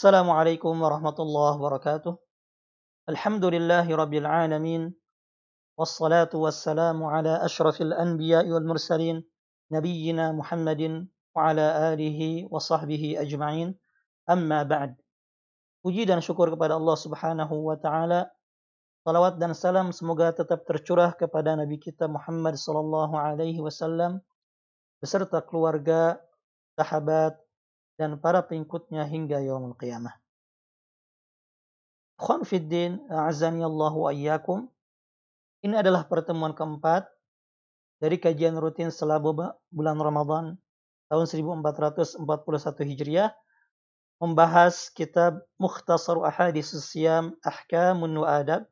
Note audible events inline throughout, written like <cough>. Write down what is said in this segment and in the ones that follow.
السلام عليكم ورحمة الله وبركاته الحمد لله رب العالمين والصلاة والسلام على أشرف الأنبياء والمرسلين نبينا محمد وعلى آله وصحبه أجمعين أما بعد Puji dan syukur kepada Subhanahu wa taala. Salawat dan salam semoga tetap tercurah kepada Nabi kita Muhammad sallallahu alaihi wasallam beserta keluarga, sahabat, dan para pengikutnya hingga yaumul qiyamah. Khon fiddin, a'azani Allah wa. Ini adalah pertemuan keempat dari kajian rutin selama bulan Ramadan tahun 1441 Hijriah membahas kitab Mukhtasar Ahadis Siyam Ahkamun wa Adab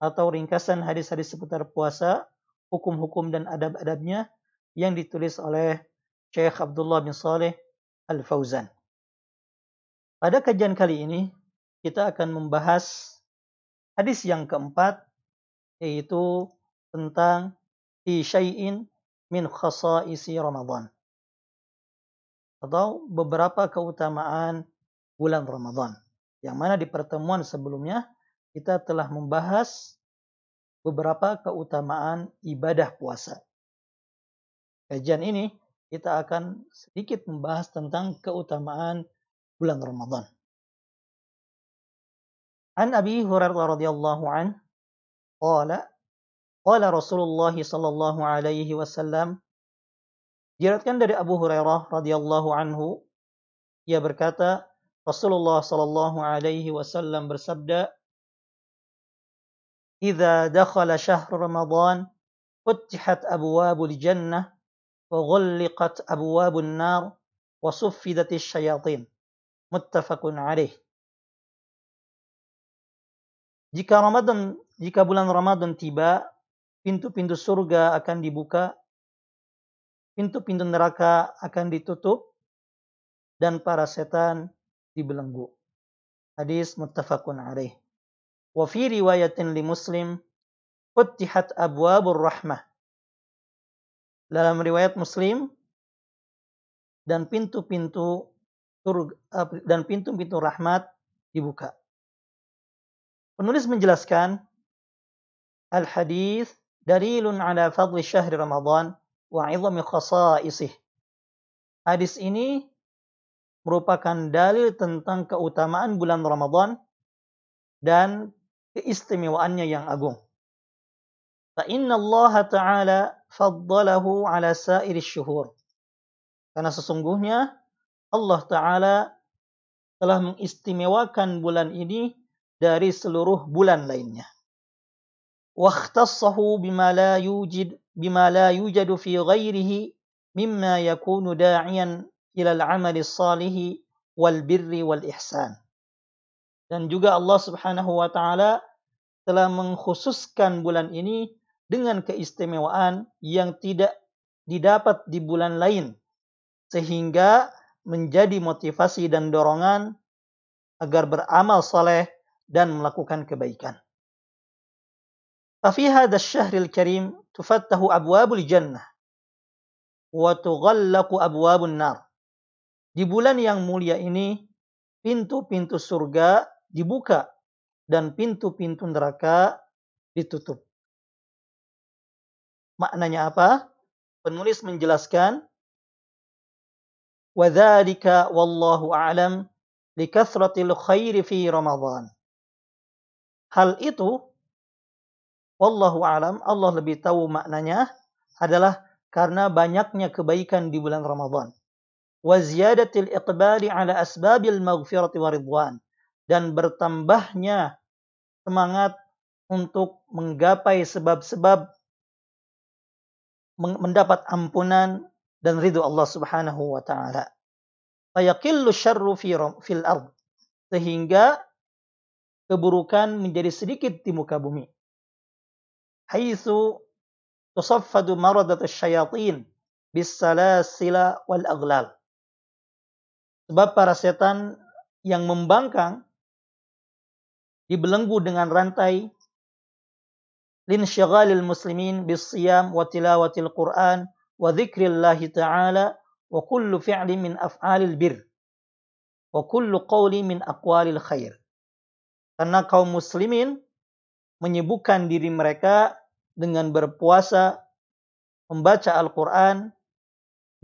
atau ringkasan hadis-hadis seputar puasa, hukum-hukum dan adab-adabnya yang ditulis oleh Syekh Abdullah bin Saleh Al-Fauzan. Pada kajian kali ini kita akan membahas hadis yang keempat yaitu tentang fi syai'in min khasaisi Ramadan atau beberapa keutamaan bulan Ramadan. Yang mana di pertemuan sebelumnya kita telah membahas beberapa keutamaan ibadah puasa. Kajian ini kita akan sedikit membahas tentang keutamaan bulan Ramadan. An Abi Hurairah radhiyallahu an qala qala Rasulullah sallallahu alaihi wasallam diriwayatkan dari Abu Hurairah radhiyallahu anhu ia berkata Rasulullah sallallahu alaihi wasallam bersabda, "Idza dakhala syahr Ramadan, futihat abwabul jannah abwabun nar wa suffidatis syayatin." Muttafaqun alaih. Jika Ramadan, jika bulan Ramadan tiba, pintu-pintu surga akan dibuka, pintu-pintu neraka akan ditutup, dan para setan dibelenggu. Hadis muttafaqun alaih. Wa fi riwayatin li Muslim futihat abwabur rahmah. Dalam riwayat Muslim dan pintu-pintu dan pintu-pintu rahmat dibuka. Penulis menjelaskan al-hadis dalilun ala fadli syahri Ramadan wa 'izami khasaisih. Hadis ini merupakan dalil tentang keutamaan bulan Ramadan dan keistimewaannya yang agung. Fa inna Allah Ta'ala faddalahu ala sairi syuhur. Karena sesungguhnya Allah Ta'ala telah mengistimewakan bulan ini dari seluruh bulan lainnya. Wakhtassahu bima la yujid bima la yujadu fi ghairihi mimma yakunu da'iyan ilal amali salihi wal birri wal ihsan. Dan juga Allah Subhanahu wa taala telah mengkhususkan bulan ini dengan keistimewaan yang tidak didapat di bulan lain sehingga menjadi motivasi dan dorongan agar beramal saleh dan melakukan kebaikan. ففي هذا الشهر الكريم تفتح أبواب الجنة وتغلق أبواب النار di bulan yang mulia ini, pintu-pintu surga dibuka dan pintu-pintu neraka ditutup. Maknanya apa? Penulis menjelaskan wadzalika wallahu a'lam لِكَثْرَةِ khairi fi رَمَضَانِ Hal itu wallahu a'lam Allah lebih tahu maknanya adalah karena banyaknya kebaikan di bulan Ramadhan. Waziyadatil iqbali ala asbabil maghfirati wa dan bertambahnya semangat untuk menggapai sebab-sebab mendapat ampunan dan ridho Allah Subhanahu wa taala. Fayaqillu syarru fi fil ard sehingga keburukan menjadi sedikit di muka bumi. Haitsu tusaffadu maradat asyayatin bis salasila wal aghlal Sebab para setan yang membangkang dibelenggu dengan rantai lin syaghalil muslimin bis siyam wa tilawatil Qur'an wa dzikrillahi ta'ala wa kullu fi'li min af'alil bir. wa kullu qawli min aqwalil khair. Karena kaum muslimin menyibukkan diri mereka dengan berpuasa, membaca Al-Quran,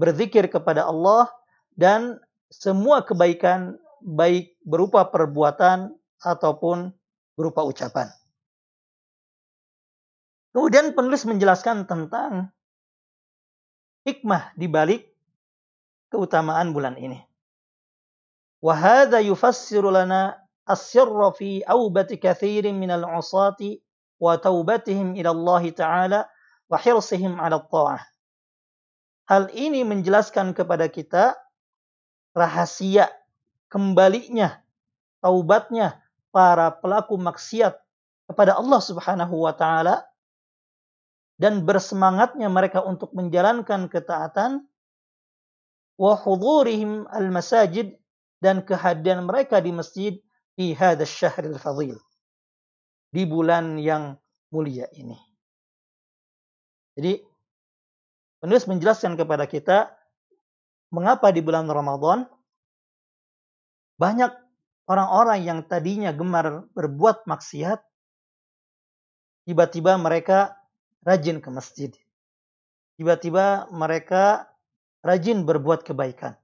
berzikir kepada Allah, dan semua kebaikan baik berupa perbuatan ataupun berupa ucapan. Kemudian penulis menjelaskan tentang hikmah di balik keutamaan bulan ini. وهذا يفسر لنا السر في أوبة كثير من العصاة وتوبتهم إلى الله تعالى وحرصهم على الطاعة. Hal ini menjelaskan kepada kita rahasia kembalinya taubatnya para pelaku maksiat kepada Allah Subhanahu wa taala dan bersemangatnya mereka untuk menjalankan ketaatan wa hudurihim al-masajid dan kehadiran mereka di masjid di hadzal syahril fadil di bulan yang mulia ini. Jadi penulis menjelaskan kepada kita mengapa di bulan Ramadan banyak orang-orang yang tadinya gemar berbuat maksiat tiba-tiba mereka rajin ke masjid. Tiba-tiba mereka rajin berbuat kebaikan.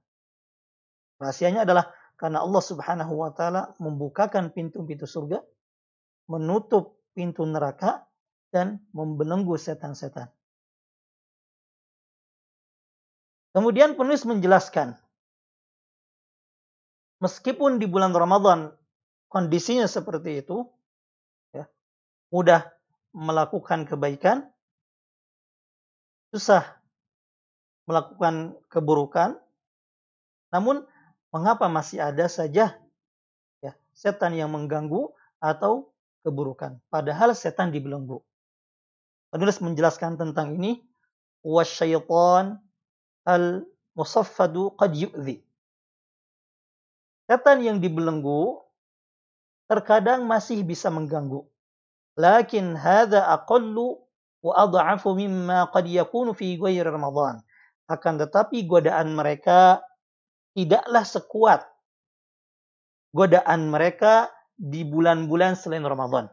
Rahasianya adalah karena Allah Subhanahu wa taala membukakan pintu-pintu surga, menutup pintu neraka dan membelenggu setan-setan. Kemudian penulis menjelaskan meskipun di bulan Ramadan kondisinya seperti itu, ya, mudah melakukan kebaikan, susah melakukan keburukan, namun mengapa masih ada saja ya setan yang mengganggu atau keburukan? Padahal setan dibelenggu. Penulis menjelaskan tentang ini wasyaitan al musaffadu qad yu'zi setan yang dibelenggu terkadang masih bisa mengganggu. Lakin hadza aqallu wa mimma qad yakunu fi ghairi ramadan akan tetapi godaan mereka tidaklah sekuat godaan mereka di bulan-bulan selain Ramadan.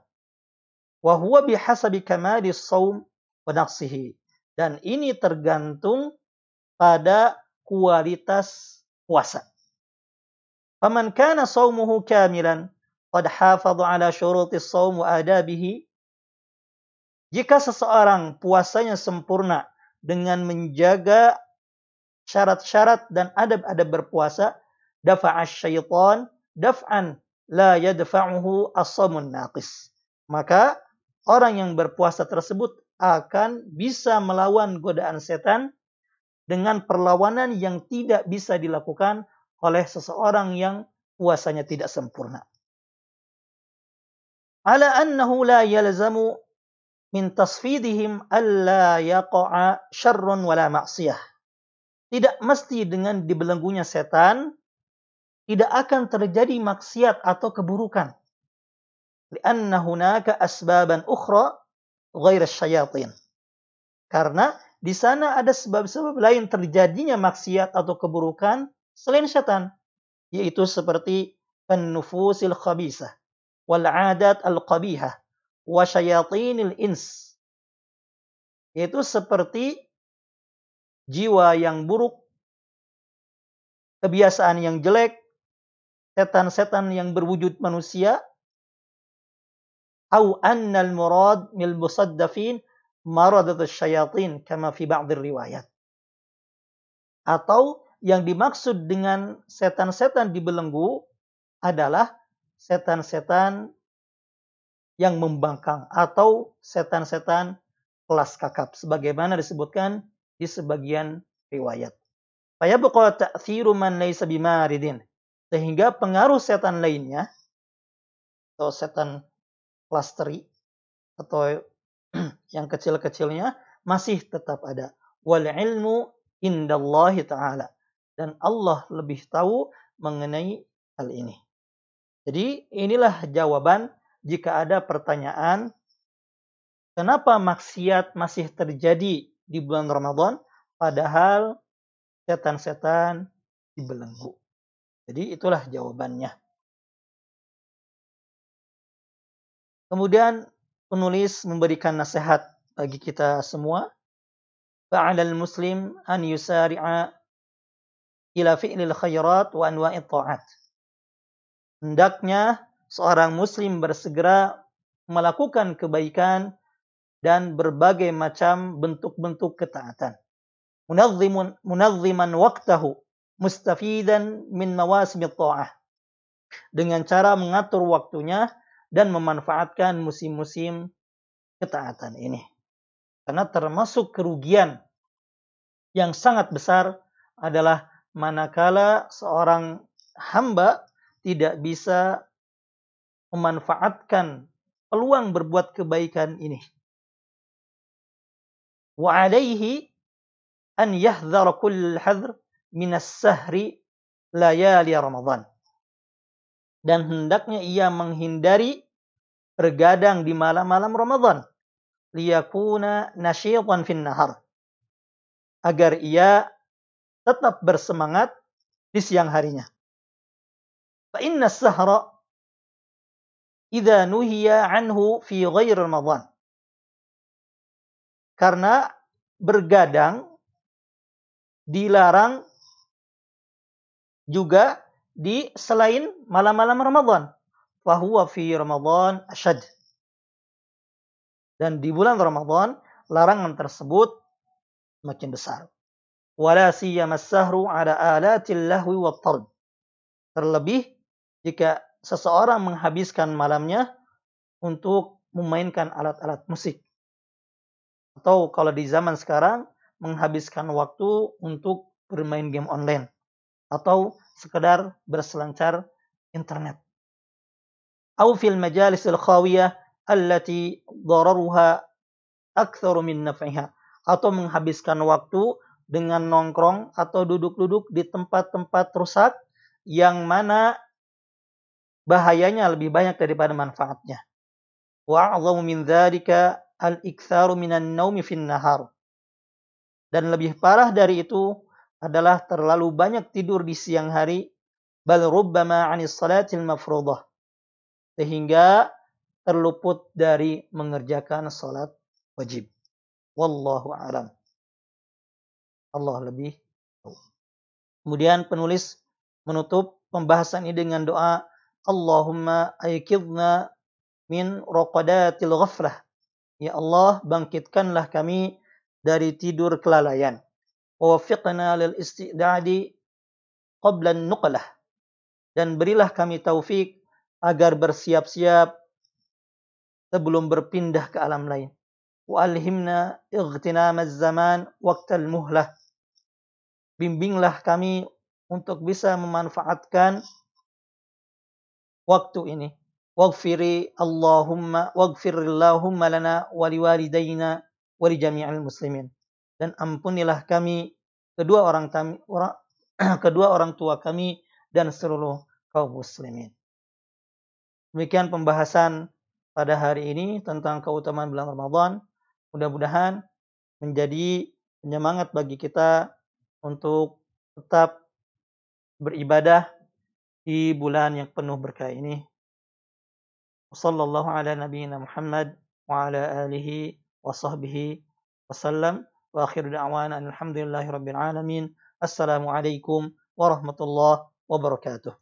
Wa huwa bihasabi kamali saum wa naqsihi. Dan ini tergantung pada kualitas puasa. Faman kana saumuhu kamilan qad hafadha ala syurutis saum wa adabihi jika seseorang puasanya sempurna dengan menjaga syarat-syarat dan adab-adab berpuasa, dafa'a syaitan daf'an la yadfa'uhu as-samun naqis. Maka orang yang berpuasa tersebut akan bisa melawan godaan setan dengan perlawanan yang tidak bisa dilakukan oleh seseorang yang puasanya tidak sempurna. Ala annahu la yalzamu min tasfidihim alla yaqa'a syarrun wala ma'siyah tidak mesti dengan dibelenggunya setan tidak akan terjadi maksiat atau keburukan. Lianna hunaka asbaban ukhra ghair syayatin. Karena di sana ada sebab-sebab lain terjadinya maksiat atau keburukan selain setan, yaitu seperti penufusil khabisah wal adat al qabihah wa syayatinil ins. Yaitu seperti jiwa yang buruk, kebiasaan yang jelek, setan-setan yang berwujud manusia, au annal murad mil musaddafin maradat syayatin kama fi ba'd riwayat. Atau yang dimaksud dengan setan-setan dibelenggu adalah setan-setan yang membangkang atau setan-setan kelas kakap sebagaimana disebutkan di sebagian riwayat. Sehingga pengaruh setan lainnya atau setan klasteri atau <clears throat> yang kecil-kecilnya masih tetap ada. Wal ilmu indallahi ta'ala. Dan Allah lebih tahu mengenai hal ini. Jadi inilah jawaban jika ada pertanyaan kenapa maksiat masih terjadi di bulan Ramadan, padahal setan-setan dibelenggu. Jadi itulah jawabannya. Kemudian penulis memberikan nasihat bagi kita semua. Fa'alal muslim an yusari'a ila fi'lil khairat wa anwa'it ta'at. Hendaknya seorang muslim bersegera melakukan kebaikan dan berbagai macam bentuk-bentuk ketaatan. Munazzimun munazziman waqtahu mustafidan min mawasim ta'ah. Dengan cara mengatur waktunya dan memanfaatkan musim-musim ketaatan ini. Karena termasuk kerugian yang sangat besar adalah manakala seorang hamba tidak bisa memanfaatkan peluang berbuat kebaikan ini. Wa alaihi an yahdhar kull hadr min as-sahri layali Ramadan dan hendaknya ia menghindari bergadang di malam-malam Ramadan liyakuna nasyitan fin nahar agar ia tetap bersemangat di siang harinya. Fa inna sahra idza nuhiya anhu fi ghair Ramadan. Karena bergadang dilarang juga di selain malam-malam Ramadan. Fahuwa fi Ramadan asyad. Dan di bulan Ramadan, larangan tersebut makin besar. Wala siyama sahru ala alatil lahwi wa. Terlebih jika seseorang menghabiskan malamnya untuk memainkan alat-alat musik. Atau kalau di zaman sekarang, menghabiskan waktu untuk bermain game online. Atau sekedar berselancar internet. Au fil majalis al-khawiyah allati dararuha aktsaru min naf'iha atau menghabiskan waktu dengan nongkrong atau duduk-duduk di tempat-tempat rusak yang mana bahayanya lebih banyak daripada manfaatnya. Wa min dzalika al-iktsaru minan naumi fin nahar. Dan lebih parah dari itu adalah terlalu banyak tidur di siang hari bal rubbama 'anis salatil mafruḍah sehingga terluput dari mengerjakan salat wajib. Wallahu a'lam. Allah lebih tahu. Kemudian penulis menutup pembahasan ini dengan doa Allahumma aykidna min raqadatil ghaflah. Ya Allah, bangkitkanlah kami dari tidur kelalaian. Wafiqna lil istidadi qabla nuqlah. Dan berilah kami taufik agar bersiap-siap sebelum berpindah ke alam lain. Wa alhimna zaman waqtal muhlah. Bimbinglah kami untuk bisa memanfaatkan waktu ini. Waghfiri Allahumma waghfir Allahumma lana wa liwalidayna wa li jami'il muslimin dan ampunilah kami kedua orang kami <clears throat> kedua orang tua kami dan seluruh kaum muslimin. Demikian pembahasan pada hari ini tentang keutamaan bulan Ramadan. Mudah-mudahan menjadi penyemangat bagi kita untuk tetap beribadah di bulan yang penuh berkah ini. Wassallallahu ala nabiyyina Muhammad wa ala alihi wa sahbihi wasallam. وآخر دعوانا أن الحمد لله رب العالمين السلام عليكم ورحمة الله وبركاته